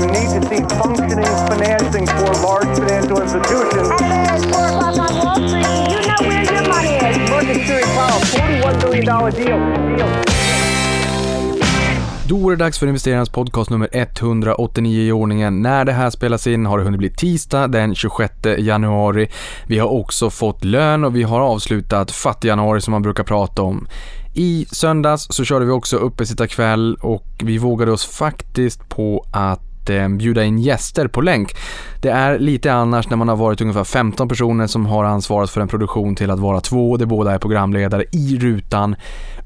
You need to see functioning financing for large financial institutions. At 4 o'clock on Wall Street, you know where your money is. Series Powell, $41 billion deal. deal. Då är det dags för investerarnas podcast nummer 189 i ordningen. När det här spelas in har det hunnit bli tisdag den 26 januari. Vi har också fått lön och vi har avslutat fattig-januari som man brukar prata om. I söndags så körde vi också uppesittarkväll och vi vågade oss faktiskt på att eh, bjuda in gäster på länk. Det är lite annars när man har varit ungefär 15 personer som har ansvarat för en produktion till att vara två, där båda är programledare i rutan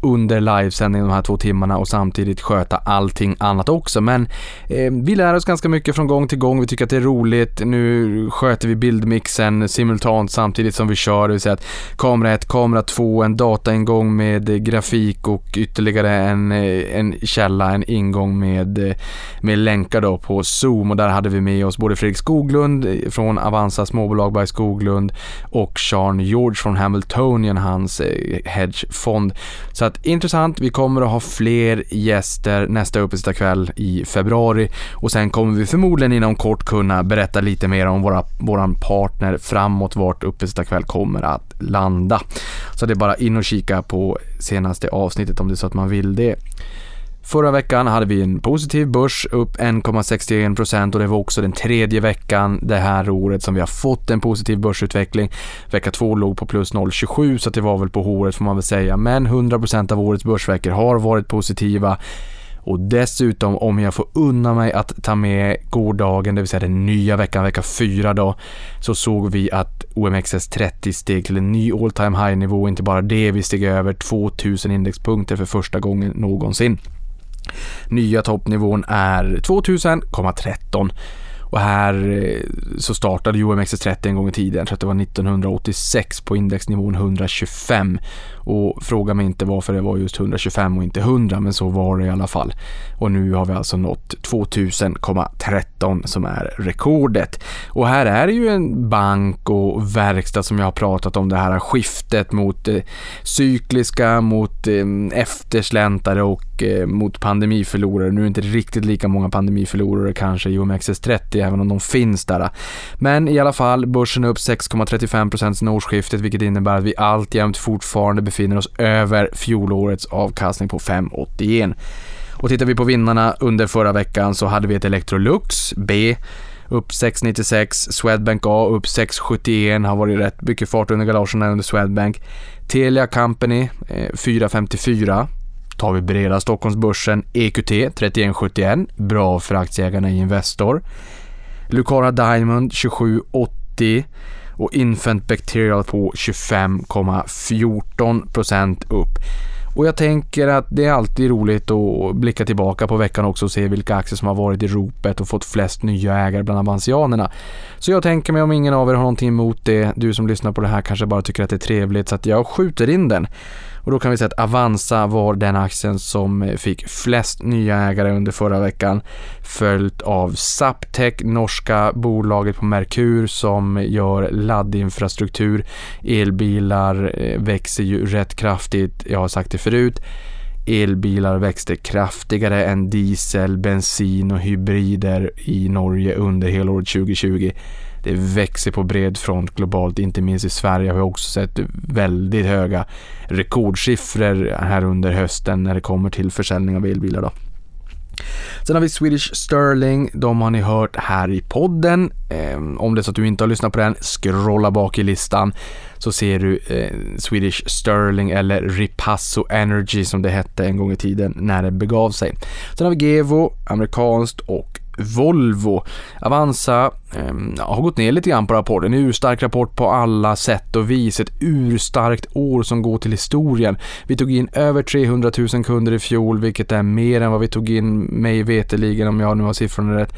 under livesändningen de här två timmarna och samtidigt sköta allting annat också. Men eh, vi lär oss ganska mycket från gång till gång. Vi tycker att det är roligt. Nu sköter vi bildmixen simultant samtidigt som vi kör. Det vill säga att kamera 1, kamera 2, en dataingång med eh, grafik och ytterligare en, eh, en källa, en ingång med, eh, med länkar då på Zoom och där hade vi med oss både Fredrik Skoglund från Avanza småbolag by Skoglund och Sean George från Hamiltonian, hans hedgefond. Så att intressant, vi kommer att ha fler gäster nästa uppesittarkväll i februari och sen kommer vi förmodligen inom kort kunna berätta lite mer om våra, våran partner framåt vart uppesittarkväll kommer att landa. Så det är bara in och kika på senaste avsnittet om det är så att man vill det. Förra veckan hade vi en positiv börs upp 1,61% och det var också den tredje veckan det här året som vi har fått en positiv börsutveckling. Vecka två låg på plus 0,27 så det var väl på håret får man väl säga. Men 100% av årets börsveckor har varit positiva. Och dessutom om jag får unna mig att ta med gårdagen, det vill säga den nya veckan, vecka 4 då, så såg vi att OMXS30 steg till en ny all time high nivå. Inte bara det, vi steg över 2000 indexpunkter för första gången någonsin. Nya toppnivån är 2000,13 och här eh, så startade OMXS30 en gång i tiden, jag tror att det var 1986 på indexnivån 125 och fråga mig inte varför det var just 125 och inte 100 men så var det i alla fall. Och nu har vi alltså nått 2000,13 som är rekordet. Och här är det ju en bank och verkstad som jag har pratat om det här skiftet mot eh, cykliska, mot eh, eftersläntare och eh, mot pandemiförlorare. Nu är det inte riktigt lika många pandemiförlorare kanske i OMXS30 även om de finns där. Men i alla fall, börsen är upp 6,35% sen årsskiftet vilket innebär att vi alltjämt fortfarande befinner oss över fjolårets avkastning på 5,81. Och tittar vi på vinnarna under förra veckan så hade vi ett Electrolux B upp 6,96, Swedbank A upp 6,71, har varit rätt mycket fart under galoscherna under Swedbank. Telia Company eh, 4,54. Tar vi breda Stockholmsbörsen EQT 31,71, bra för aktieägarna i Investor. Lucara Diamond 27,80 och Infant Bacterial på 25,14% upp. Och jag tänker att det är alltid roligt att blicka tillbaka på veckan också och se vilka aktier som har varit i ropet och fått flest nya ägare bland avansianerna. Så jag tänker mig om ingen av er har någonting emot det, du som lyssnar på det här kanske bara tycker att det är trevligt så att jag skjuter in den. Och då kan vi säga att Avanza var den aktien som eh, fick flest nya ägare under förra veckan. Följt av Saptech, norska bolaget på Merkur som gör laddinfrastruktur. Elbilar eh, växer ju rätt kraftigt, jag har sagt det förut. Elbilar växte kraftigare än diesel, bensin och hybrider i Norge under helåret 2020 det växer på bred front globalt, inte minst i Sverige har vi också sett väldigt höga rekordsiffror här under hösten när det kommer till försäljning av elbilar. Då. Sen har vi Swedish Sterling, de har ni hört här i podden. Ehm, om det är så att du inte har lyssnat på den, scrolla bak i listan så ser du eh, Swedish Sterling eller Ripasso Energy som det hette en gång i tiden när det begav sig. Sen har vi Gevo, amerikanskt och Volvo. Avanza eh, har gått ner lite grann på rapporten. En urstark rapport på alla sätt och vis. Ett urstarkt år som går till historien. Vi tog in över 300 000 kunder i fjol, vilket är mer än vad vi tog in mig veteligen om jag nu har siffrorna rätt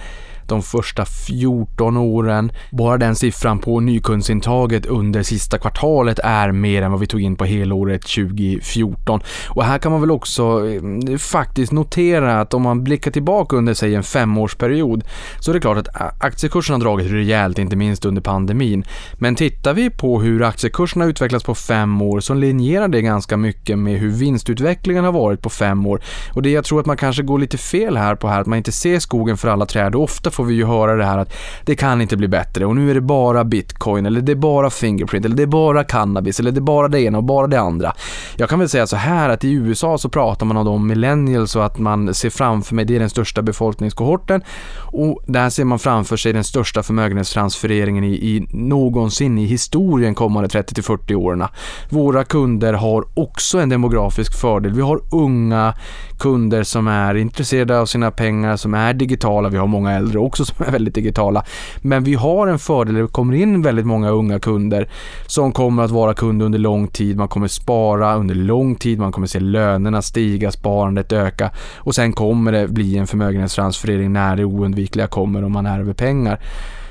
de första 14 åren. Bara den siffran på nykundsintaget under sista kvartalet är mer än vad vi tog in på helåret 2014. Och här kan man väl också eh, faktiskt notera att om man blickar tillbaka under sig en femårsperiod så är det klart att aktiekurserna har dragit rejält, inte minst under pandemin. Men tittar vi på hur aktiekurserna utvecklats på fem år så linjerar det ganska mycket med hur vinstutvecklingen har varit på fem år. Och det jag tror att man kanske går lite fel här på här, att man inte ser skogen för alla träd. Och ofta får vi ju höra det här att det kan inte bli bättre och nu är det bara bitcoin eller det är bara fingerprint eller det är bara cannabis eller det är bara det ena och bara det andra. Jag kan väl säga så här att i USA så pratar man om de millennials och att man ser framför mig, det är den största befolkningskohorten och där ser man framför sig den största förmögenhetstransfereringen i, i någonsin i historien kommande 30-40 åren. Våra kunder har också en demografisk fördel. Vi har unga kunder som är intresserade av sina pengar, som är digitala. Vi har många äldre också som är väldigt digitala. Men vi har en fördel, det kommer in väldigt många unga kunder som kommer att vara kunder under lång tid. Man kommer spara under lång tid, man kommer se lönerna stiga, sparandet öka och sen kommer det bli en förmögenhetstransferering när det oundvikliga kommer om man ärver pengar.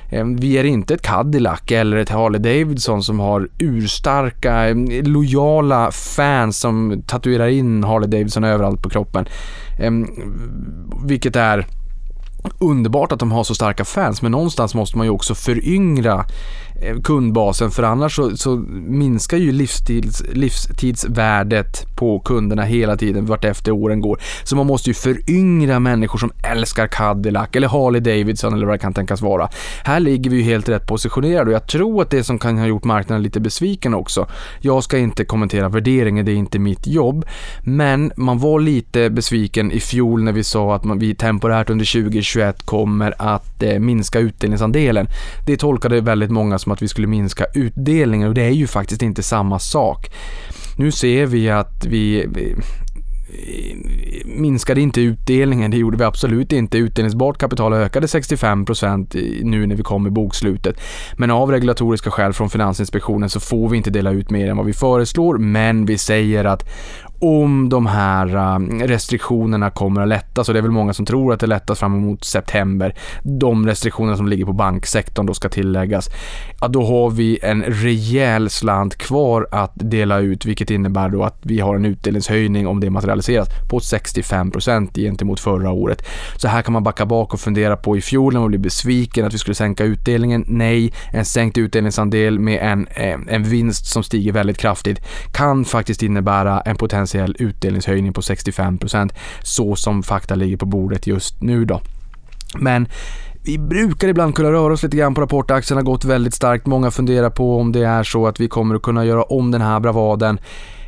Ehm, vi är inte ett Cadillac eller ett Harley Davidson som har urstarka, ehm, lojala fans som tatuerar in Harley Davidson överallt på kroppen. Ehm, vilket är underbart att de har så starka fans men någonstans måste man ju också föryngra Eh, kundbasen för annars så, så minskar ju livstids, livstidsvärdet på kunderna hela tiden vart efter åren går. Så man måste ju föryngra människor som älskar Cadillac eller Harley Davidson eller vad det kan tänkas vara. Här ligger vi ju helt rätt positionerade och jag tror att det som kan ha gjort marknaden lite besviken också. Jag ska inte kommentera värderingen, det är inte mitt jobb. Men man var lite besviken i fjol när vi sa att man, vi temporärt under 2021 kommer att eh, minska utdelningsandelen. Det tolkade väldigt många som som att vi skulle minska utdelningen och det är ju faktiskt inte samma sak. Nu ser vi att vi minskade inte utdelningen, det gjorde vi absolut inte. Utdelningsbart kapital ökade 65% nu när vi kom i bokslutet. Men av regulatoriska skäl från Finansinspektionen så får vi inte dela ut mer än vad vi föreslår, men vi säger att om de här um, restriktionerna kommer att lättas och det är väl många som tror att det lättas fram emot september. De restriktioner som ligger på banksektorn då ska tilläggas. Ja, då har vi en rejäl slant kvar att dela ut vilket innebär då att vi har en utdelningshöjning om det materialiseras på 65% gentemot förra året. Så här kan man backa bak och fundera på i fjol när man blev besviken att vi skulle sänka utdelningen. Nej, en sänkt utdelningsandel med en, eh, en vinst som stiger väldigt kraftigt kan faktiskt innebära en potentiell potentiell utdelningshöjning på 65% så som fakta ligger på bordet just nu då. Men vi brukar ibland kunna röra oss lite grann på rapportaktien har gått väldigt starkt. Många funderar på om det är så att vi kommer att kunna göra om den här bravaden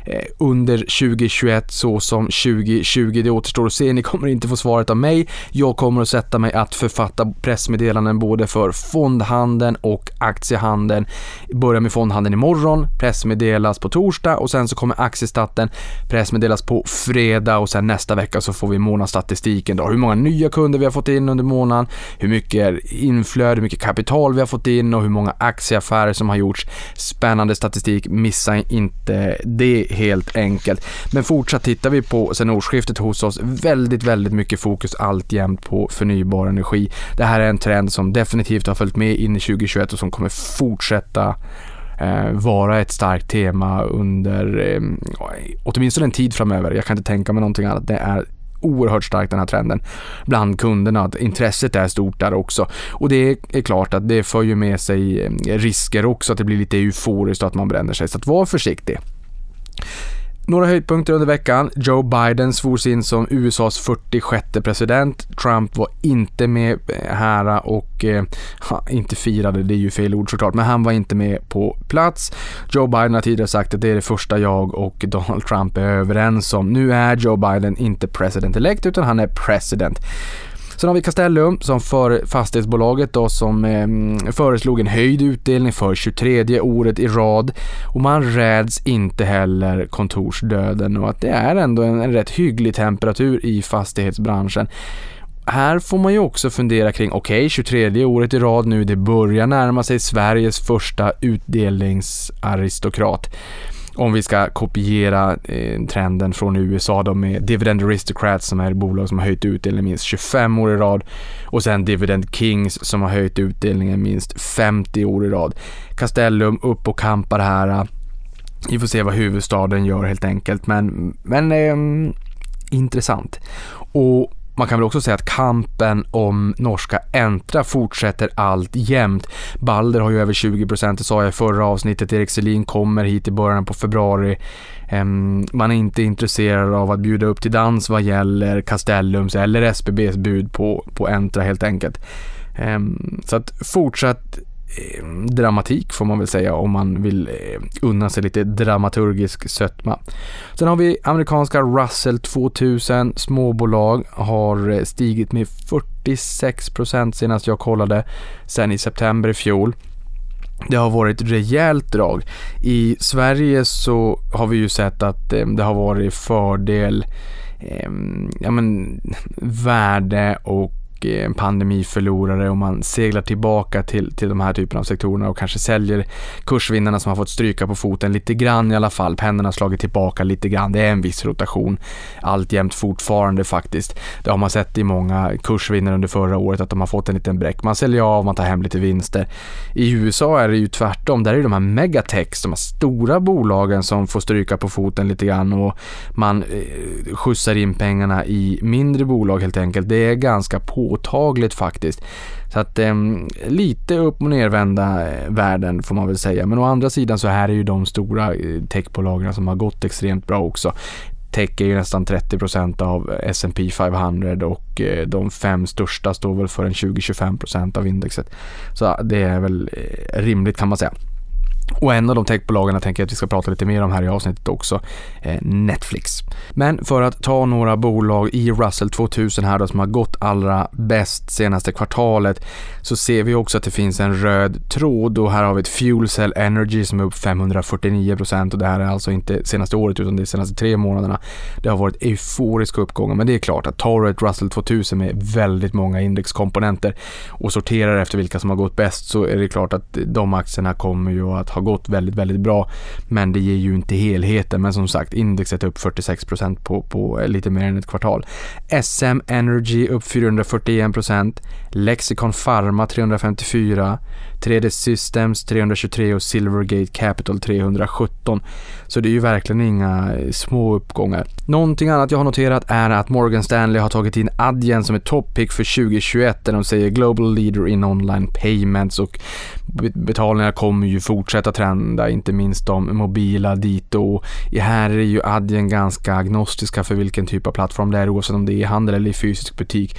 Eh, under 2021 så som 2020. Det återstår att se. Ni kommer inte få svaret av mig. Jag kommer att sätta mig att författa pressmeddelanden både för fondhandeln och aktiehandeln. Börjar med fondhandeln imorgon, pressmeddelas på torsdag och sen så kommer aktiestatten pressmeddelas på fredag och sen nästa vecka så får vi månadsstatistiken då. Hur många nya kunder vi har fått in under månaden, hur mycket inflöde, hur mycket kapital vi har fått in och hur många aktieaffärer som har gjorts. Spännande statistik, missa inte det helt enkelt. Men fortsatt tittar vi på sen årsskiftet hos oss väldigt, väldigt mycket fokus alltjämt på förnybar energi. Det här är en trend som definitivt har följt med in i 2021 och som kommer fortsätta eh, vara ett starkt tema under eh, åtminstone en tid framöver. Jag kan inte tänka mig någonting annat. Det är oerhört starkt den här trenden bland kunderna. Att intresset är stort där också. Och det är klart att det för ju med sig eh, risker också, att det blir lite euforiskt och att man bränner sig. Så att var försiktig. Några höjdpunkter under veckan. Joe Biden svors in som USAs 46 president. Trump var inte med eh, här och, eh, inte firade, det är ju fel ord såklart, men han var inte med på plats. Joe Biden har tidigare sagt att det är det första jag och Donald Trump är överens om. Nu är Joe Biden inte president elect utan han är president. Sen har vi Castellum som för fastighetsbolaget då som eh, föreslog en höjd utdelning för 23 året i rad. Och man räds inte heller kontorsdöden. Och att det är ändå en, en rätt hygglig temperatur i fastighetsbranschen. Här får man ju också fundera kring, okej, okay, 23 året i rad nu, det börjar närma sig Sveriges första utdelningsaristokrat om vi ska kopiera eh, trenden från USA då med Dividend Aristocrats som är bolag som har höjt utdelningen minst 25 år i rad och sen Dividend Kings som har höjt utdelningen minst 50 år i rad. Castellum upp och kampar här. Vi får se vad huvudstaden gör helt enkelt men, men eh, intressant. Och man kan väl också säga att kampen om norska Entra fortsätter allt jämt. Balder har ju över 20%, det sa jag i förra avsnittet. Erik Selin kommer hit i början på februari. Ehm, man är inte intresserad av att bjuda upp till dans vad gäller Castellums eller SBBs bud på, på Entra helt enkelt. Ehm, så att fortsatt Eh, dramatik får man väl säga om man vill eh, unna sig lite dramaturgisk sötma. Sen har vi amerikanska Russell 2000 småbolag har eh, stigit med 46% senast jag kollade sen i september i fjol. Det har varit rejält drag. I Sverige så har vi ju sett att eh, det har varit fördel eh, ja men, värde och Eh, en pandemiförlorare och man seglar tillbaka till, till de här typerna av sektorerna och kanske säljer kursvinnarna som har fått stryka på foten lite grann i alla fall. Pennorna har slagit tillbaka lite grann. Det är en viss rotation alltjämt fortfarande faktiskt. Det har man sett i många kursvinnare under förra året att de har fått en liten bräck. Man säljer av, man tar hem lite vinster. I USA är det ju tvärtom. Där är det de här megatex, de här stora bolagen som får stryka på foten lite grann och man eh, skjutsar in pengarna i mindre bolag helt enkelt. Det är ganska på påtagligt faktiskt. Så att eh, lite upp och nervända eh, världen får man väl säga. Men å andra sidan så här är ju de stora eh, techbolagen som har gått extremt bra också. Tech är ju nästan 30% av eh, S&P 500 och de fem största står väl för en 20-25% av indexet. Så det är väl rimligt kan man säga. Och en av de techbolagen jag tänker att vi ska prata lite mer om här i avsnittet också, eh, Netflix. Men för att ta några bolag i Russell 2000 här då som har gått allra bäst senaste kvartalet så ser vi också att det finns en röd tråd och här har vi ett Fuel Cell Energy som är upp 549% och det här är alltså inte senaste året utan det är senaste tre månaderna. Det har varit euforiska uppgångar men det är klart att tar du ett Russell 2000 med väldigt många indexkomponenter och sorterar efter vilka som har gått bäst så är det klart att de aktierna kommer ju att har gått väldigt, väldigt bra. Men det ger ju inte helheten. Men som sagt, indexet är upp 46% på, på lite mer än ett kvartal. SM Energy upp 441%, Lexicon Pharma 354, 3D Systems 323 och Silvergate Capital 317. Så det är ju verkligen inga små uppgångar. Någonting annat jag har noterat är att Morgan Stanley har tagit in Adyen som ett toppick för 2021 där de säger Global Leader in Online Payments och betalningar kommer ju fortsätta trenda, inte minst de mobila dito. här är ju Adyen ganska agnostiska för vilken typ av plattform det är oavsett om det är i handel eller i fysisk butik.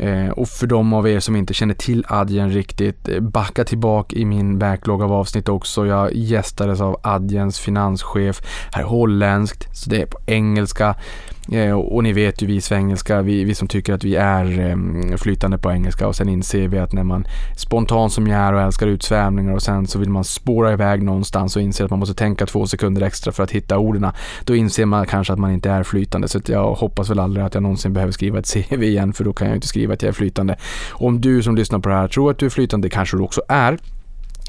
Eh, och för de av er som inte känner till Adyen riktigt, eh, backa tillbaka i min backlog av avsnitt också. Jag gästades av Adyens finanschef, här holländskt, så det är på engelska. Eh, och ni vet ju vi svengelska, vi, vi som tycker att vi är ehm, flytande på engelska och sen inser vi att när man spontan som jag är och älskar utsvävningar och sen så vill man spåra iväg någonstans och inser att man måste tänka två sekunder extra för att hitta orden. Då inser man kanske att man inte är flytande så jag hoppas väl aldrig att jag någonsin behöver skriva ett CV igen för då kan jag inte skriva att jag är flytande. Om du som lyssnar på det här tror att du är flytande, kanske du också är.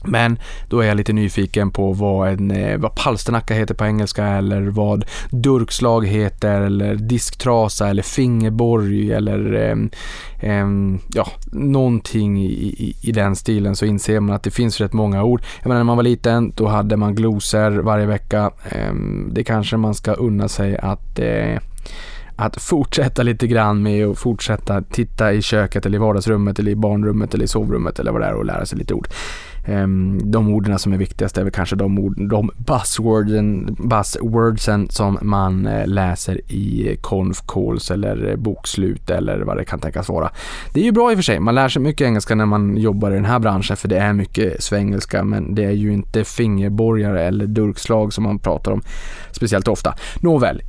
Men då är jag lite nyfiken på vad, en, eh, vad palsternacka heter på engelska eller vad durkslag heter eller disktrasa eller fingerborg eller eh, eh, ja, någonting i, i, i, den stilen så inser man att det finns rätt många ord. Jag menar när man var liten då hade man glosor varje vecka. Eh, det kanske man ska unna sig att eh, att fortsätta lite grann med att fortsätta titta i köket eller i vardagsrummet eller i barnrummet eller i sovrummet eller vad det är och lära sig lite ord. Ehm, de orden som är viktigast är väl kanske de, ord, de buzzworden, buzzwordsen som man eh, läser i conf calls eller bokslut eller vad det kan tänkas vara. Det är ju bra i och för sig, man lär sig mycket engelska när man jobbar i den här branschen för det är mycket svengelska men det är ju inte fingerborgare eller durkslag som man pratar om speciellt ofta. Nåväl,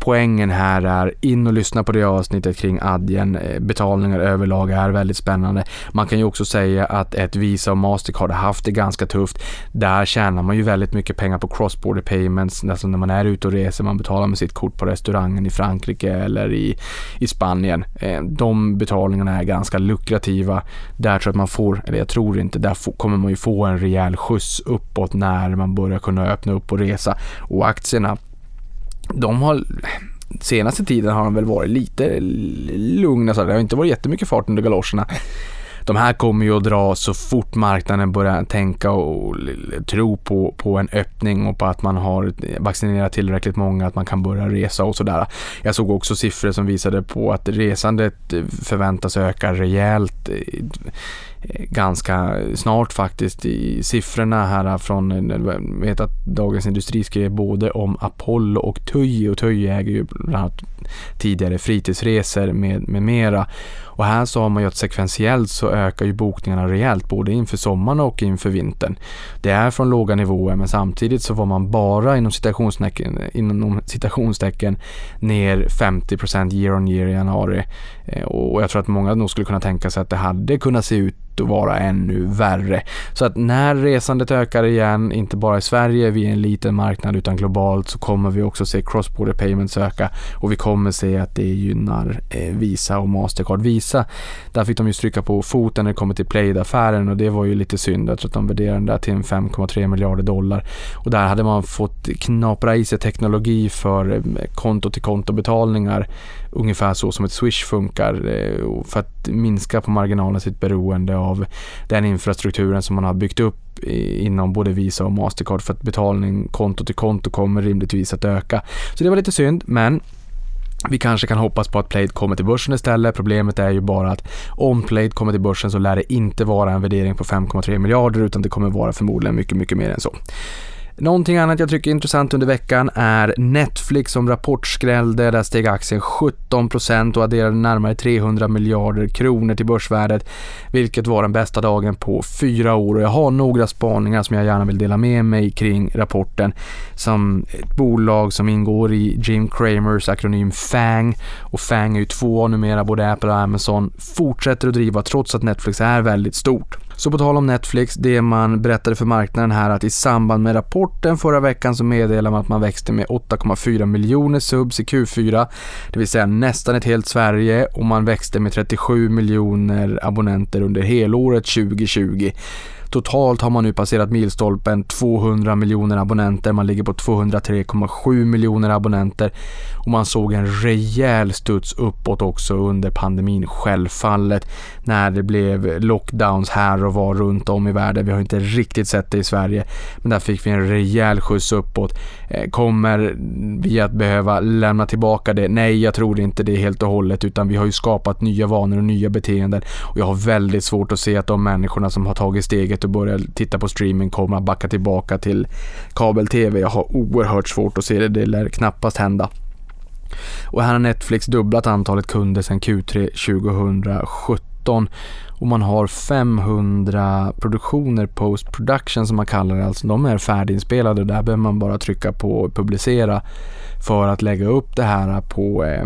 poängen här är in och lyssna på det avsnittet kring Adyen. Eh, betalningar överlag är väldigt spännande. Man kan ju också säga att ett Visa och Mastercard har haft det ganska tufft. Där tjänar man ju väldigt mycket pengar på cross-border payments, alltså när man är ute och reser, man betalar med sitt kort på restaurangen i Frankrike eller i, i Spanien. Eh, de betalningarna är ganska lukrativa. Där tror jag att man får, eller jag tror inte, där kommer man ju få en rejäl skjuts uppåt när man börjar kunna öppna upp och resa. Och aktierna de har senaste tiden har de väl varit lite lugna, så det har inte varit jättemycket fart under galoscherna. de här kommer ju att dra så fort marknaden börjar tänka och tro på, på en öppning och på att man har vaccinerat tillräckligt många, att man kan börja resa och sådär. Jag såg också siffror som visade på att resandet förväntas öka rejält Eh, ganska snart faktiskt i siffrorna här från, eh, jag vet att Dagens Industri skrev både om Apollo och Tui och Tui äger ju bland annat tidigare fritidsresor med, med mera. Och här så har man ju att sekventiellt så ökar ju bokningarna rejält både inför sommaren och inför vintern. Det är från låga nivåer men samtidigt så var man bara inom citationstecken, inom citationstecken ner 50% year on year i januari. Eh, och jag tror att många nog skulle kunna tänka sig att det hade kunnat se ut att vara ännu värre. Så att när resandet ökar igen, inte bara i Sverige, vi är en liten marknad utan globalt så kommer vi också se cross-border payments öka och vi kommer se att det gynnar eh, Visa och Mastercard. Visa, där fick de ju stryka på foten när det kommer till Plaid-affären och det var ju lite synd. Jag tror att de värderade den där till 5,3 miljarder dollar och där hade man fått knapra i sig teknologi för eh, konto till konto betalningar ungefär så som ett Swish funkar eh, för att minska på marginalen sitt beroende av den infrastrukturen som man har byggt upp inom både Visa och Mastercard för att betalning konto till konto kommer rimligtvis att öka. Så det var lite synd, men vi kanske kan hoppas på att Plaid kommer till börsen istället. Problemet är ju bara att om Plaid kommer till börsen så lär det inte vara en värdering på 5,3 miljarder utan det kommer vara förmodligen mycket, mycket mer än så. Någonting annat jag tycker är intressant under veckan är Netflix som rapportskrällde. Där steg aktien 17% och adderade närmare 300 miljarder kronor till börsvärdet, vilket var den bästa dagen på fyra år. Och jag har några spaningar som jag gärna vill dela med mig kring rapporten. Som ett bolag som ingår i Jim Cramers akronym FANG och FANG är ju två numera, både Apple och Amazon, fortsätter att driva trots att Netflix är väldigt stort. Så på tal om Netflix, det man berättade för marknaden här att i samband med rapporten förra veckan så meddelade man att man växte med 8,4 miljoner subs i Q4, det vill säga nästan ett helt Sverige och man växte med 37 miljoner abonnenter under helåret 2020. Totalt har man nu passerat milstolpen 200 miljoner abonnenter. Man ligger på 203,7 miljoner abonnenter och man såg en rejäl studs uppåt också under pandemin självfallet när det blev lockdowns här och var runt om i världen. Vi har inte riktigt sett det i Sverige, men där fick vi en rejäl skjuts uppåt. Eh, kommer vi att behöva lämna tillbaka det? Nej, jag tror inte det helt och hållet, utan vi har ju skapat nya vanor och nya beteenden och jag har väldigt svårt att se att de människorna som har tagit steget och börja titta på streaming kommer att backa tillbaka till kabel-tv. Jag har oerhört svårt att se det, det lär knappast hända. Och här har Netflix dubblat antalet kunder sedan Q3 2017 och man har 500 produktioner post production som man kallar det, alltså de är färdiginspelade och där behöver man bara trycka på publicera för att lägga upp det här på, eh,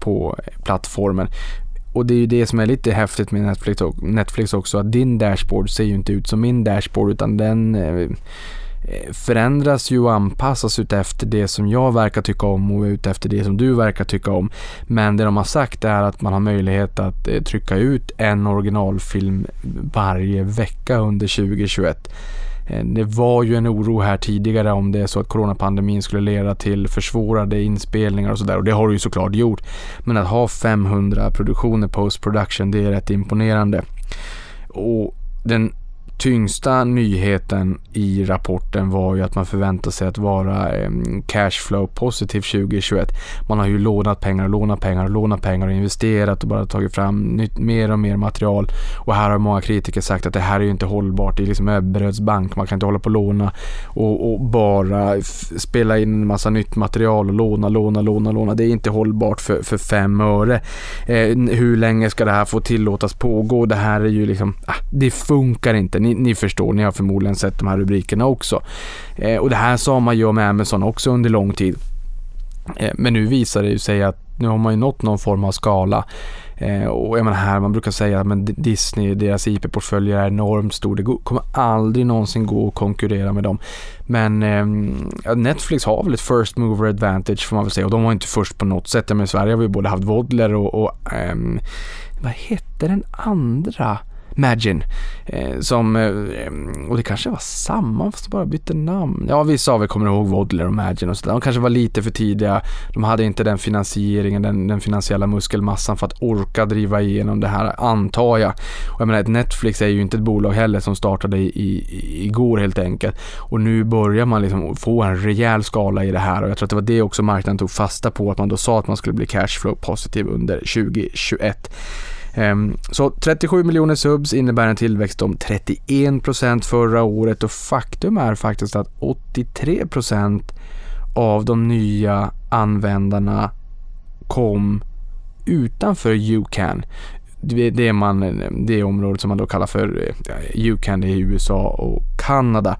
på plattformen. Och det är ju det som är lite häftigt med Netflix, också, att din dashboard ser ju inte ut som min dashboard utan den eh, eh, förändras ju och anpassas utefter det som jag verkar tycka om och utefter det som du verkar tycka om. Men det de har sagt är att man har möjlighet att eh, trycka ut en originalfilm varje vecka under 2021. Eh, det var ju en oro här tidigare om det är så att coronapandemin skulle leda till försvårade inspelningar och sådär och det har det ju såklart gjort. Men att ha 500 produktioner post production det är rätt imponerande. Och den tyngsta nyheten i rapporten var ju att man förväntar sig att vara cashflow positiv 2021. Man har ju lånat pengar och lånat pengar och lånat pengar och investerat och bara tagit fram nytt, mer och mer material. Och här har många kritiker sagt att det här är ju inte hållbart. Det är liksom Ebberöds bank. Man kan inte hålla på och låna och, och bara spela in en massa nytt material och låna, låna, låna, låna. Det är inte hållbart för, för fem öre. Eh, hur länge ska det här få tillåtas pågå? Det här är ju liksom, ah, det funkar inte. Ni, ni, förstår, ni har förmodligen sett de här rubrikerna också. Eh, och det här sa man ju om Amazon också under lång tid. Eh, men nu visar det ju sig att nu har man ju nått någon form av skala. Eh, och jag menar här, man brukar säga att Disney, deras IP-portfölj är enormt stor. Det kommer aldrig någonsin gå att konkurrera med dem. Men eh, Netflix har väl ett first mover advantage får man väl säga. Och de var inte först på något sätt. Men i Sverige har vi både haft Vodler och, och eh, vad hette den andra? Magin. Eh, som, eh, och det kanske var samma fast de bara bytte namn. Ja, vissa av er kommer ihåg Waddler och Magin och sådär. De kanske var lite för tidiga. De hade inte den finansieringen, den, den finansiella muskelmassan för att orka driva igenom det här, antar jag. Och jag menar, Netflix är ju inte ett bolag heller som startade i, i, igår helt enkelt. Och nu börjar man liksom få en rejäl skala i det här och jag tror att det var det också marknaden tog fasta på, att man då sa att man skulle bli cashflow positiv under 2021. Ehm, så 37 miljoner subs innebär en tillväxt om 31% förra året och faktum är faktiskt att 83% av de nya användarna kom utanför UCAN. Det är, man, det området som man då kallar för UCAN, i USA och Kanada.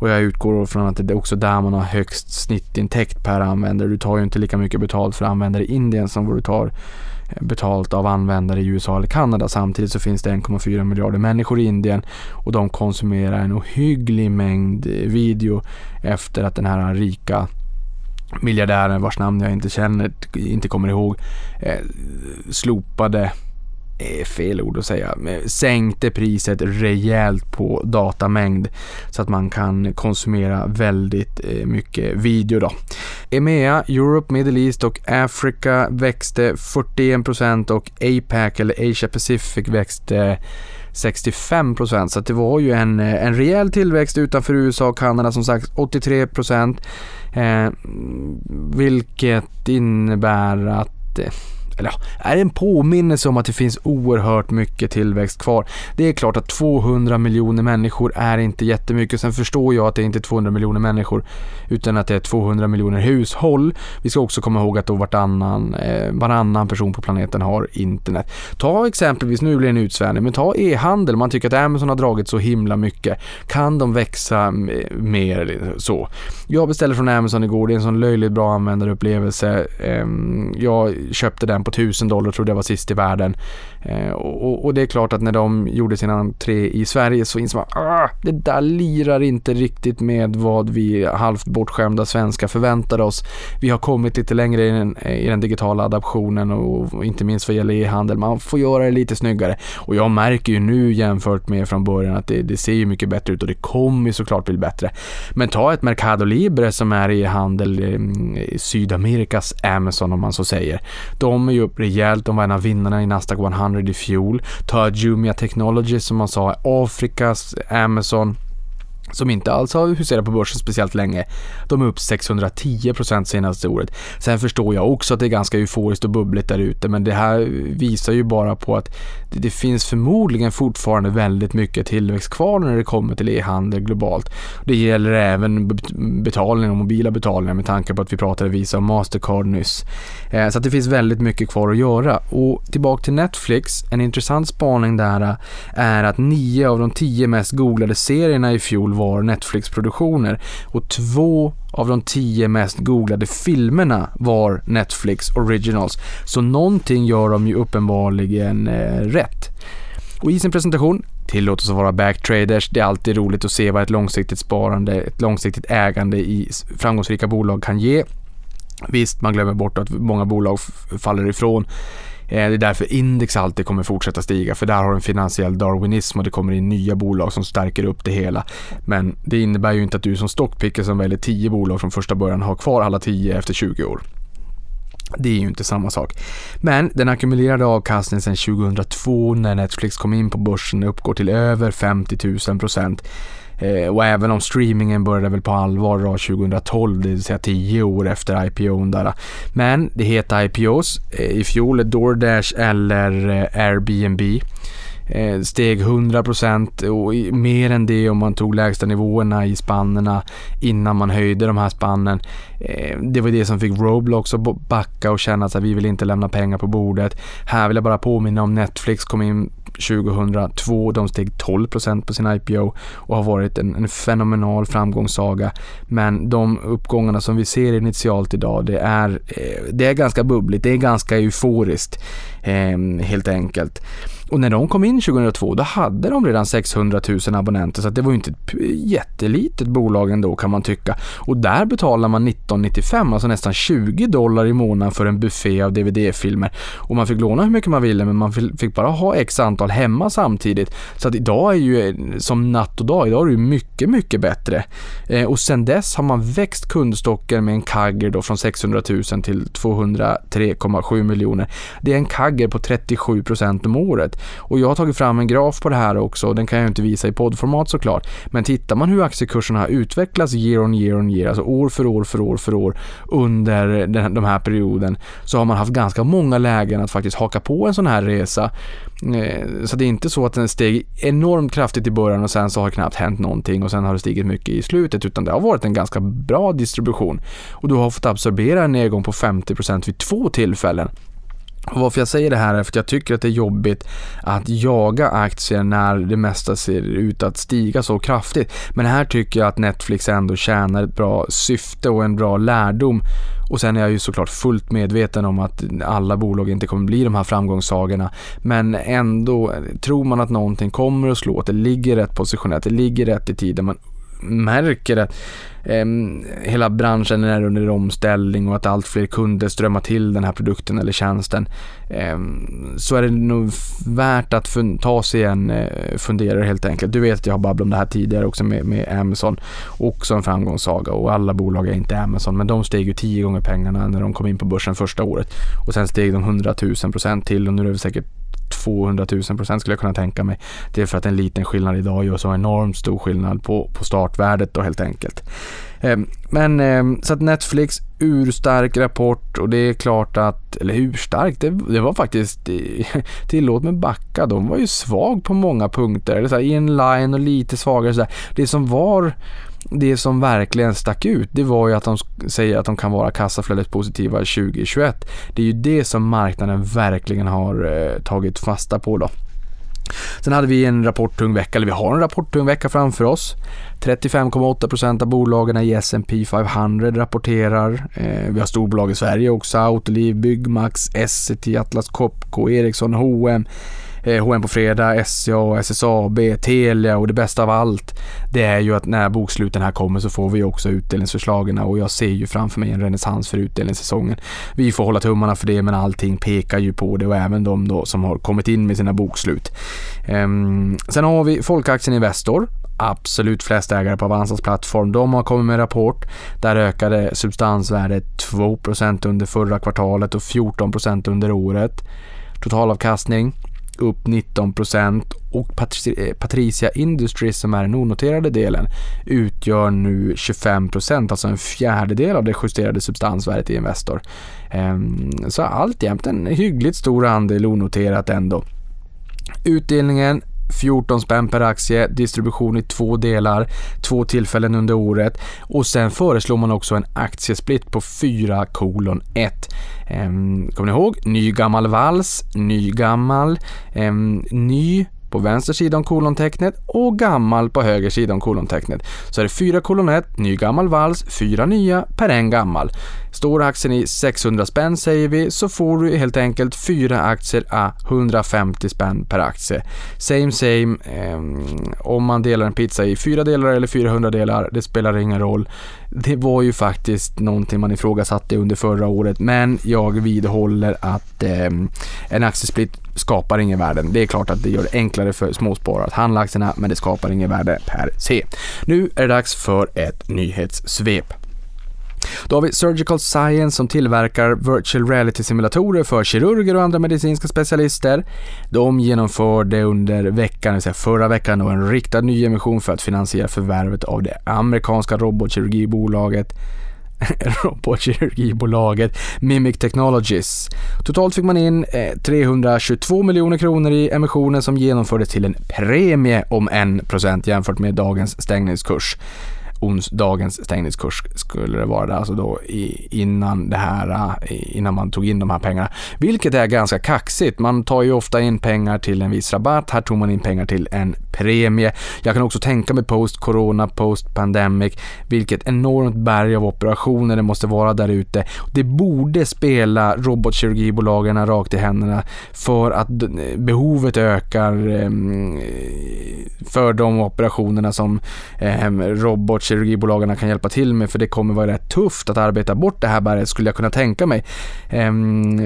Och jag utgår från att det är också där man har högst snittintäkt per användare. Du tar ju inte lika mycket betalt för användare i Indien som vad du tar betalt av användare i USA eller Kanada. Samtidigt så finns det 1,4 miljarder människor i Indien och de konsumerar en ohygglig mängd eh, video efter att den här rika miljardären vars namn jag inte känner, inte kommer ihåg, eh, slopade eh, fel ord att säga, sänkte priset rejält på datamängd så att man kan konsumera väldigt eh, mycket video då. EMEA, Europe, Middle East och Africa växte 41% och APAC eller Asia Pacific växte 65% så det var ju en, eh, en rejäl tillväxt utanför USA och Kanada som sagt 83% eh, vilket innebär att eh, eller ja, är en påminnelse om att det finns oerhört mycket tillväxt kvar. Det är klart att 200 miljoner människor är inte jättemycket. Sen förstår jag att det inte är 200 miljoner människor utan att det är 200 miljoner hushåll. Vi ska också komma ihåg att då vartannan, eh, varannan person på planeten har internet. Ta exempelvis, nu blir det en utsvävning, men ta e-handel. Man tycker att Amazon har dragit så himla mycket. Kan de växa eh, mer så? Jag beställde från Amazon igår. Det är en sån löjligt bra användarupplevelse. Eh, jag köpte den på 1000 dollar trodde jag var sist i världen. Eh, och, och, det är klart att när de gjorde sin entré i Sverige så insåg man ah, det där lirar inte riktigt med vad vi halvt bortskämda svenskar förväntade oss. Vi har kommit lite längre i den, i den digitala adaptionen och inte minst vad gäller e-handel. Man får göra det lite snyggare och jag märker ju nu jämfört med från början att det, det ser ju mycket bättre ut och det kommer ju såklart bli bättre. Men ta ett Mercado Libre som är e-handel ehm, i Sydamerikas Amazon om man så säger. De är ju upp rejält, de var en av vinnarna i Nasdaq 100 100 i fjol. Ta Jumia Technology som man sa Afrikas Amazon som inte alls har huserat på börsen speciellt länge. De är upp 610% senaste året. Sen förstår jag också att det är ganska euforiskt och bubbligt där ute men det här visar ju bara på att det finns förmodligen fortfarande väldigt mycket tillväxt kvar när det kommer till e-handel globalt. Det gäller även betalningar och mobila betalningar med tanke på att vi pratade Visa och Mastercard nyss. Eh, så att det finns väldigt mycket kvar att göra. Och tillbaka till Netflix, en intressant spaning där eh, är att nio av de tio mest googlade serierna i fjol var Netflix-produktioner och två av de tio mest googlade filmerna var Netflix Originals. Så någonting gör de ju uppenbarligen eh, rätt. Och i sin presentation Tillåt oss att vara backtraders. Det är alltid roligt att se vad ett långsiktigt sparande, ett långsiktigt ägande i framgångsrika bolag kan ge. Visst, man glömmer bort att många bolag faller ifrån. Eh, det är därför index alltid kommer fortsätta stiga för där har du en finansiell darwinism och det kommer in nya bolag som stärker upp det hela. Men det innebär ju inte att du som stockpicker som väljer 10 bolag från första början har kvar alla 10 efter 20 år. Det är ju inte samma sak. Men den ackumulerade avkastningen sedan 2002 när Netflix kom in på börsen uppgår till över 50 000 procent. Eh, och även om streamingen började väl på allvar då 2012, det vill säga 10 år efter IPOn där. Eh. Men det heter IPOs. Eh, I fjol DoorDash eller eh, Airbnb eh, steg 100% och mer än det om man tog lägsta nivåerna i spannerna innan man höjde de här spannen. Eh, det var det som fick Roblox att backa och känna att vi vill inte lämna pengar på bordet. Här vill jag bara påminna om Netflix kom in 2002. De steg 12% på sin IPO och har varit en, en fenomenal framgångssaga. Men de uppgångarna som vi ser initialt idag, det är, eh, det är ganska bubbligt, det är ganska euforiskt eh, helt enkelt. Och när de kom in 2002 då hade de redan 600 000 abonnenter så det var ju inte ett jättelitet bolag ändå kan man tycka. Och där betalar man 1995, alltså nästan 20 dollar i månaden för en buffé av DVD-filmer. Och man fick låna hur mycket man ville men man fick bara ha x antal hemma samtidigt. Så att idag är ju som natt och dag, idag är det ju mycket, mycket bättre. Eh, och sen dess har man växt kundstocken med en kagger då från 600 000 till 203,7 miljoner. Det är en kagger på 37 % om året. Och jag har tagit fram en graf på det här också, den kan jag inte visa i poddformat såklart. Men tittar man hur aktiekurserna har utvecklats year on year on year, alltså år för år för år för år under den, de här perioden, så har man haft ganska många lägen att faktiskt haka på en sån här resa. Eh, så det är inte så att den steg enormt kraftigt i början och sen så har det knappt hänt någonting och sen har det stigit mycket i slutet, utan det har varit en ganska bra distribution. Och du har fått absorbera en nedgång på 50% vid två tillfällen. Och varför jag säger det här är för att jag tycker att det är jobbigt att jaga aktier när det mesta ser ut att stiga så kraftigt. Men här tycker jag att Netflix ändå tjänar ett bra syfte och en bra lärdom. Och sen är jag ju såklart fullt medveten om att alla bolag inte kommer bli de här framgångssagorna. Men ändå, tror man att någonting kommer att slå, att det ligger rätt positionerat, det ligger rätt i tiden, man märker att eh, hela branschen är under omställning och att allt fler kunder strömmar till den här produkten eller tjänsten eh, så är det nog värt att ta sig en eh, funderare helt enkelt. Du vet att jag har babblat om det här tidigare också med, med Amazon. Också en framgångssaga och alla bolag är inte Amazon men de steg ju tio gånger pengarna när de kom in på börsen första året och sen steg de 100 000 procent till och nu är det säkert 200 000 procent skulle jag kunna tänka mig. Det är för att en liten skillnad idag gör så enormt stor skillnad på, på startvärdet då helt enkelt. Ehm, men ehm, så att Netflix, urstark rapport och det är klart att, eller urstark, det, det var faktiskt, tillåt mig backa, de var ju svag på många punkter, eller så här, inline och lite svagare så där. Det som var det som verkligen stack ut, det var ju att de säger att de kan vara kassaflödet positiva 2021. Det är ju det som marknaden verkligen har eh, tagit fasta på då. Sen hade vi en rapporttung vecka, eller vi har en rapporttung vecka framför oss. 35,8% av bolagen i S&P 500 rapporterar. Eh, vi har storbolag i Sverige också, Autoliv, Byggmax, Essity, Atlas Copco, Ericsson, H&M H&M på fredag, SCA, SSAB, Telia och det bästa av allt det är ju att när boksluten här kommer så får vi också utdelningsförslagen och jag ser ju framför mig en renässans för utdelningssäsongen. Vi får hålla tummarna för det men allting pekar ju på det och även de då som har kommit in med sina bokslut. Ehm, sen har vi Folkaktien Investor absolut flest ägare på Avanzas plattform. De har kommit med rapport. Där ökade substansvärdet 2% under förra kvartalet och 14% under året. Totalavkastning upp 19% och eh, Patricia Industries som är den onoterade delen utgör nu 25% alltså en fjärdedel av det justerade substansvärdet i Investor. Ehm, så alltjämt en hyggligt stor andel onoterat ändå. Utdelningen 14 spänn per aktie, distribution i två delar, två tillfällen under året och sen föreslår man också en aktiesplit på 4 kolon 1. Ehm, kommer ni ihåg? Ny gammal vals, ny gammal, ehm, ny på vänster sida om kolontecknet och gammal på höger sida om kolontecknet. Så är det 4 kolon 1, ny gammal vals, 4 nya per en gammal. Står aktien i 600 spänn säger vi så får du helt enkelt 4 aktier a 150 spänn per aktie. Same same, eh, om man delar en pizza i 4 delar eller 400 delar, det spelar ingen roll. Det var ju faktiskt någonting man ifrågasatte under förra året men jag vidhåller att eh, en aktiesplit skapar ingen värden. Det är klart att det gör det enklare för småsparare att handla aktierna men det skapar ingen värde per se. Nu är det dags för ett nyhetssvep. Då har vi Surgical Science som tillverkar virtual reality-simulatorer för kirurger och andra medicinska specialister. De genomförde under veckan, säga förra veckan, en riktad nyemission för att finansiera förvärvet av det amerikanska robotkirurgibolaget robotkirurgibolaget Mimic Technologies. Totalt fick man in eh, 322 miljoner kronor i emissionen som genomfördes till en premie om 1% jämfört med dagens stängningskurs onsdagens stängningskurs skulle det vara, alltså då i, innan det här, eh, innan man tog in de här pengarna. Vilket är ganska kaxigt. Man tar ju ofta in pengar till en viss rabatt. Här tog man in pengar till en premie. Jag kan också tänka mig post-corona, post-pandemic, vilket enormt berg av operationer det måste vara där ute. Det borde spela robotkirurgibolagen rakt i händerna för att behovet ökar ehm, för de operationerna som ehm, robot kirurgibolagen kan hjälpa till med för det kommer vara rätt tufft att arbeta bort det här berget skulle jag kunna tänka mig. Um,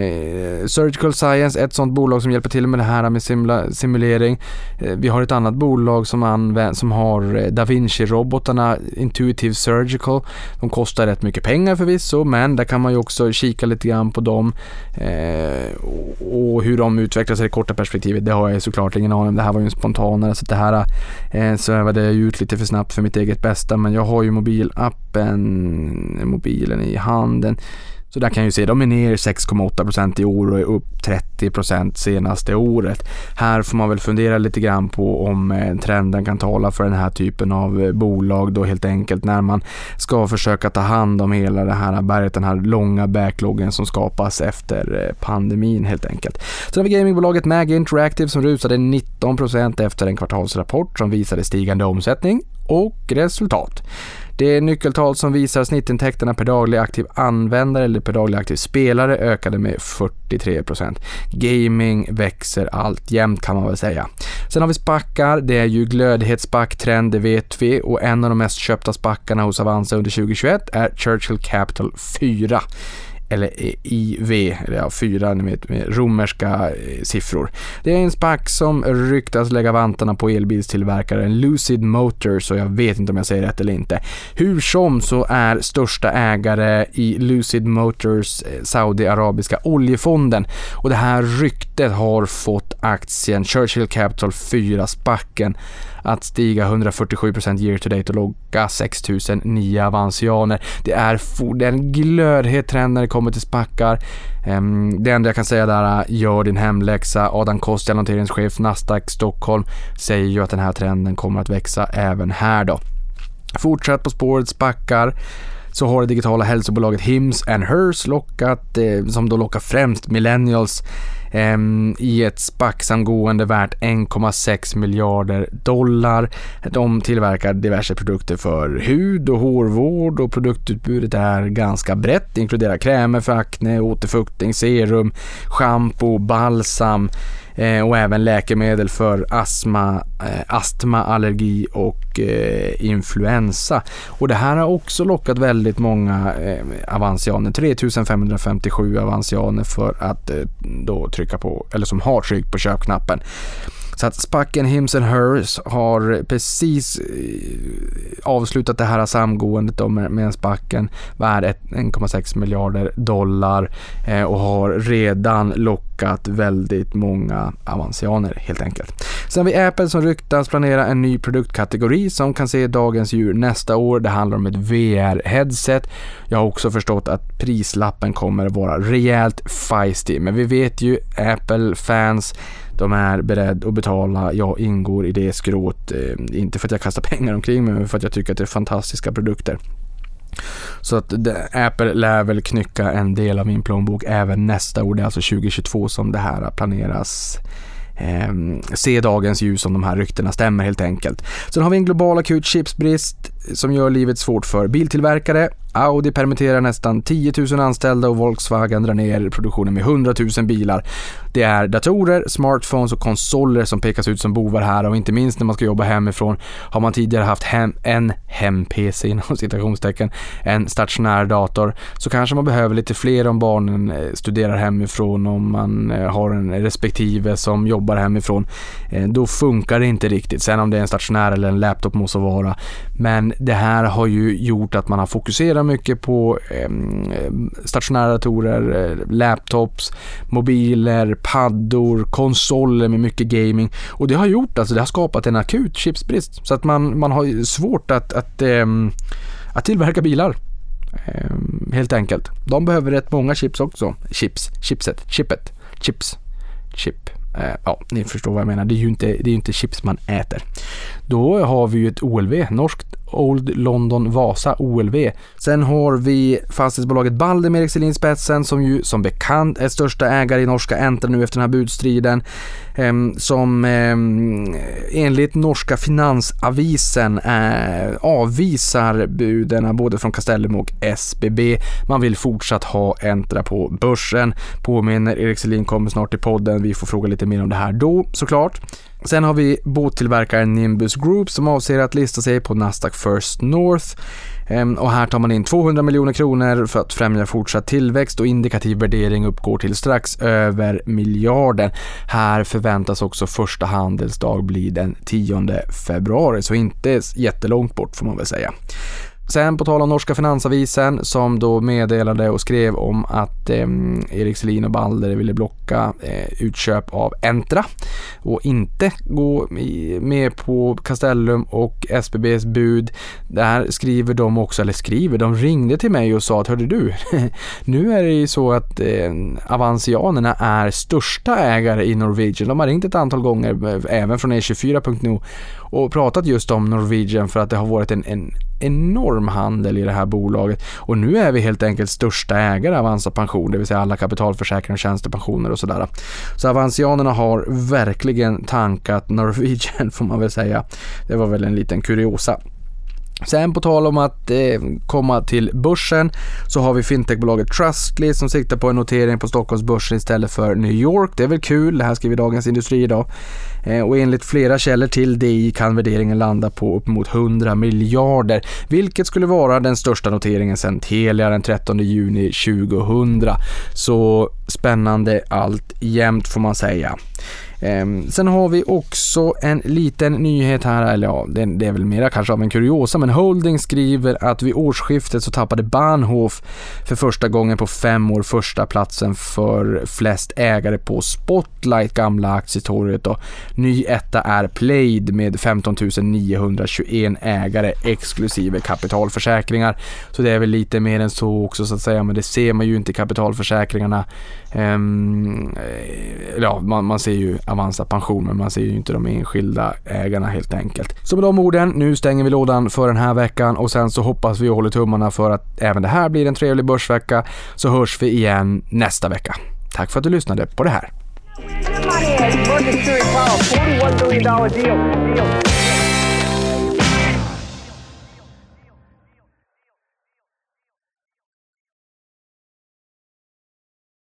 Surgical Science, ett sånt bolag som hjälper till med det här med simula, simulering. Uh, vi har ett annat bolag som, använder, som har eh, Da Vinci-robotarna, Intuitive Surgical. De kostar rätt mycket pengar förvisso, men där kan man ju också kika lite grann på dem uh, och hur de utvecklas i det korta perspektivet. Det har jag såklart ingen aning om. Det här var ju en spontanare så det här uh, svävade jag ut lite för snabbt för mitt eget bästa, men jag har ju mobilappen, mobilen i handen. Så där kan jag ju se, de är ner 6,8% i år och är upp 30% senaste året. Här får man väl fundera lite grann på om eh, trenden kan tala för den här typen av eh, bolag då helt enkelt när man ska försöka ta hand om hela det här berget, den här långa backloggen som skapas efter eh, pandemin helt enkelt. Sen har vi gamingbolaget Mag Interactive som rusade 19% efter en kvartalsrapport som visade stigande omsättning och resultat. Det är nyckeltal som visar snittintäkterna per daglig aktiv användare eller per daglig aktiv spelare ökade med 43%. Gaming växer alltjämt kan man väl säga. Sen har vi spackar, det är ju glödhetsspacktrend, det vet vi och en av de mest köpta spackarna hos Avanza under 2021 är Churchill Capital 4 eller IV, eller ja, fyra ni vet, med romerska eh, siffror. Det är en SPAC som ryktas lägga vantarna på elbilstillverkaren Lucid Motors och jag vet inte om jag säger rätt eller inte. Hur som så är största ägare i Lucid Motors eh, Saudiarabiska oljefonden och det här ryktet har fått aktien Churchill Capital 4 SPACen att stiga 147% year to date och logga 6009 avansianer. Det är, det är en glödhet trend när det kommer till spackar. Ehm, det enda jag kan säga där är gör din hemläxa. Adam Kostia, noteringschef Nasdaq Stockholm, säger ju att den här trenden kommer att växa även här då. Fortsätt på spåret spackar så har det digitala hälsobolaget Hims and Hers lockat, eh, som då lockar främst millennials Ehm, i ett SPAC-samgående värt 1,6 miljarder dollar. De tillverkar diverse produkter för hud och hårvård och produktutbudet är ganska brett, Det inkluderar krämer för akne, återfuktning, serum, shampoo, balsam eh, och även läkemedel för astma, eh, astma allergi och eh, influensa. Och det här har också lockat väldigt många eh, avansianer, 3557 avansianer för att eh, då trycka på, eller som har tryckt på köpknappen. Så att Spacken Hims and Hers har precis eh, avslutat det här samgåendet med en Spacken värd 1,6 miljarder dollar eh, och har redan lockat väldigt många avansianer helt enkelt. Sen har vi Apple som ryktas planera en ny produktkategori som kan se dagens djur nästa år. Det handlar om ett VR-headset. Jag har också förstått att prislappen kommer vara rejält feisty, men vi vet ju Apple-fans de är beredda att betala, jag ingår i det skrået. Eh, inte för att jag kastar pengar omkring mig, men för att jag tycker att det är fantastiska produkter. Så att Apple lär väl knycka en del av min plånbok även nästa år. Det är alltså 2022 som det här planeras eh, se dagens ljus om de här ryktena stämmer helt enkelt. Sen har vi en global akut chipsbrist som gör livet svårt för biltillverkare, Audi permitterar nästan 10 000 anställda och Volkswagen drar ner produktionen med 100 000 bilar. Det är datorer, smartphones och konsoler som pekas ut som bovar här och inte minst när man ska jobba hemifrån har man tidigare haft hem, en hem-PC inom citationstecken, en stationär dator så kanske man behöver lite fler om barnen eh, studerar hemifrån om man eh, har en respektive som jobbar hemifrån. Eh, då funkar det inte riktigt. Sen om det är en stationär eller en laptop måste vara. Men det här har ju gjort att man har fokuserat mycket på eh, stationära datorer, eh, laptops, mobiler, paddor, konsoler med mycket gaming och det har gjort, alltså det har skapat en akut chipsbrist så att man, man har svårt att, att, eh, att tillverka bilar. Eh, helt enkelt. De behöver rätt många chips också. Chips, chipset, chippet, chips, chip. Eh, ja, ni förstår vad jag menar. Det är ju inte, det är inte chips man äter. Då har vi ju ett OLV, norskt Old London Vasa, OLV. Sen har vi fastighetsbolaget Balder med Erik Selin spetsen som ju som bekant är största ägare i norska Entra nu efter den här budstriden. Eh, som eh, enligt norska finansavisen eh, avvisar buden både från Castellum och SBB. Man vill fortsatt ha Entra på börsen. Påminner Erik Selin kommer snart till podden. Vi får fråga lite mer om det här då såklart. Sen har vi båttillverkaren Nimbus Group som avser att lista sig på Nasdaq First North. Ehm, och här tar man in 200 miljoner kronor för att främja fortsatt tillväxt och indikativ värdering uppgår till strax över miljarden. Här förväntas också första handelsdag bli den 10 februari, så inte jättelångt bort får man väl säga. Sen på tal om norska finansavisen som då meddelade och skrev om att eh, Erik Selin och Balder ville blocka eh, utköp av Entra och inte gå med på Castellum och SBBs bud. Där skriver de också, eller skriver, de ringde till mig och sa att hörde du, nu är det ju så att eh, Avancianerna är största ägare i Norwegian. De har ringt ett antal gånger, eh, även från E24.nu och pratat just om Norwegian för att det har varit en, en enorm handel i det här bolaget och nu är vi helt enkelt största ägare av Avanza Pension, det vill säga alla kapitalförsäkringar och tjänstepensioner och sådär. Så Avancianerna har verkligen tankat Norwegian får man väl säga. Det var väl en liten kuriosa. Sen på tal om att eh, komma till börsen så har vi fintechbolaget Trustly som siktar på en notering på Stockholmsbörsen istället för New York. Det är väl kul, det här skriver Dagens Industri idag. Eh, och enligt flera källor till DI kan värderingen landa på uppemot 100 miljarder, vilket skulle vara den största noteringen sedan Telia den 13 juni 2000. Så spännande allt jämt får man säga. Ehm, sen har vi också en liten nyhet här, eller ja, det, det är väl mera kanske av en kuriosa, men Holding skriver att vid årsskiftet så tappade Bahnhof för första gången på fem år första platsen för flest ägare på Spotlight, gamla aktietorget och ny etta är Plaid med 15 921 ägare exklusive kapitalförsäkringar. Så det är väl lite mer än så också så att säga, men det ser man ju inte i kapitalförsäkringarna. Um, ja, man, man ser ju Avanza Pension, men man ser ju inte de enskilda ägarna helt enkelt. Så med de orden, nu stänger vi lådan för den här veckan och sen så hoppas vi och håller tummarna för att även det här blir en trevlig börsvecka, så hörs vi igen nästa vecka. Tack för att du lyssnade på det här.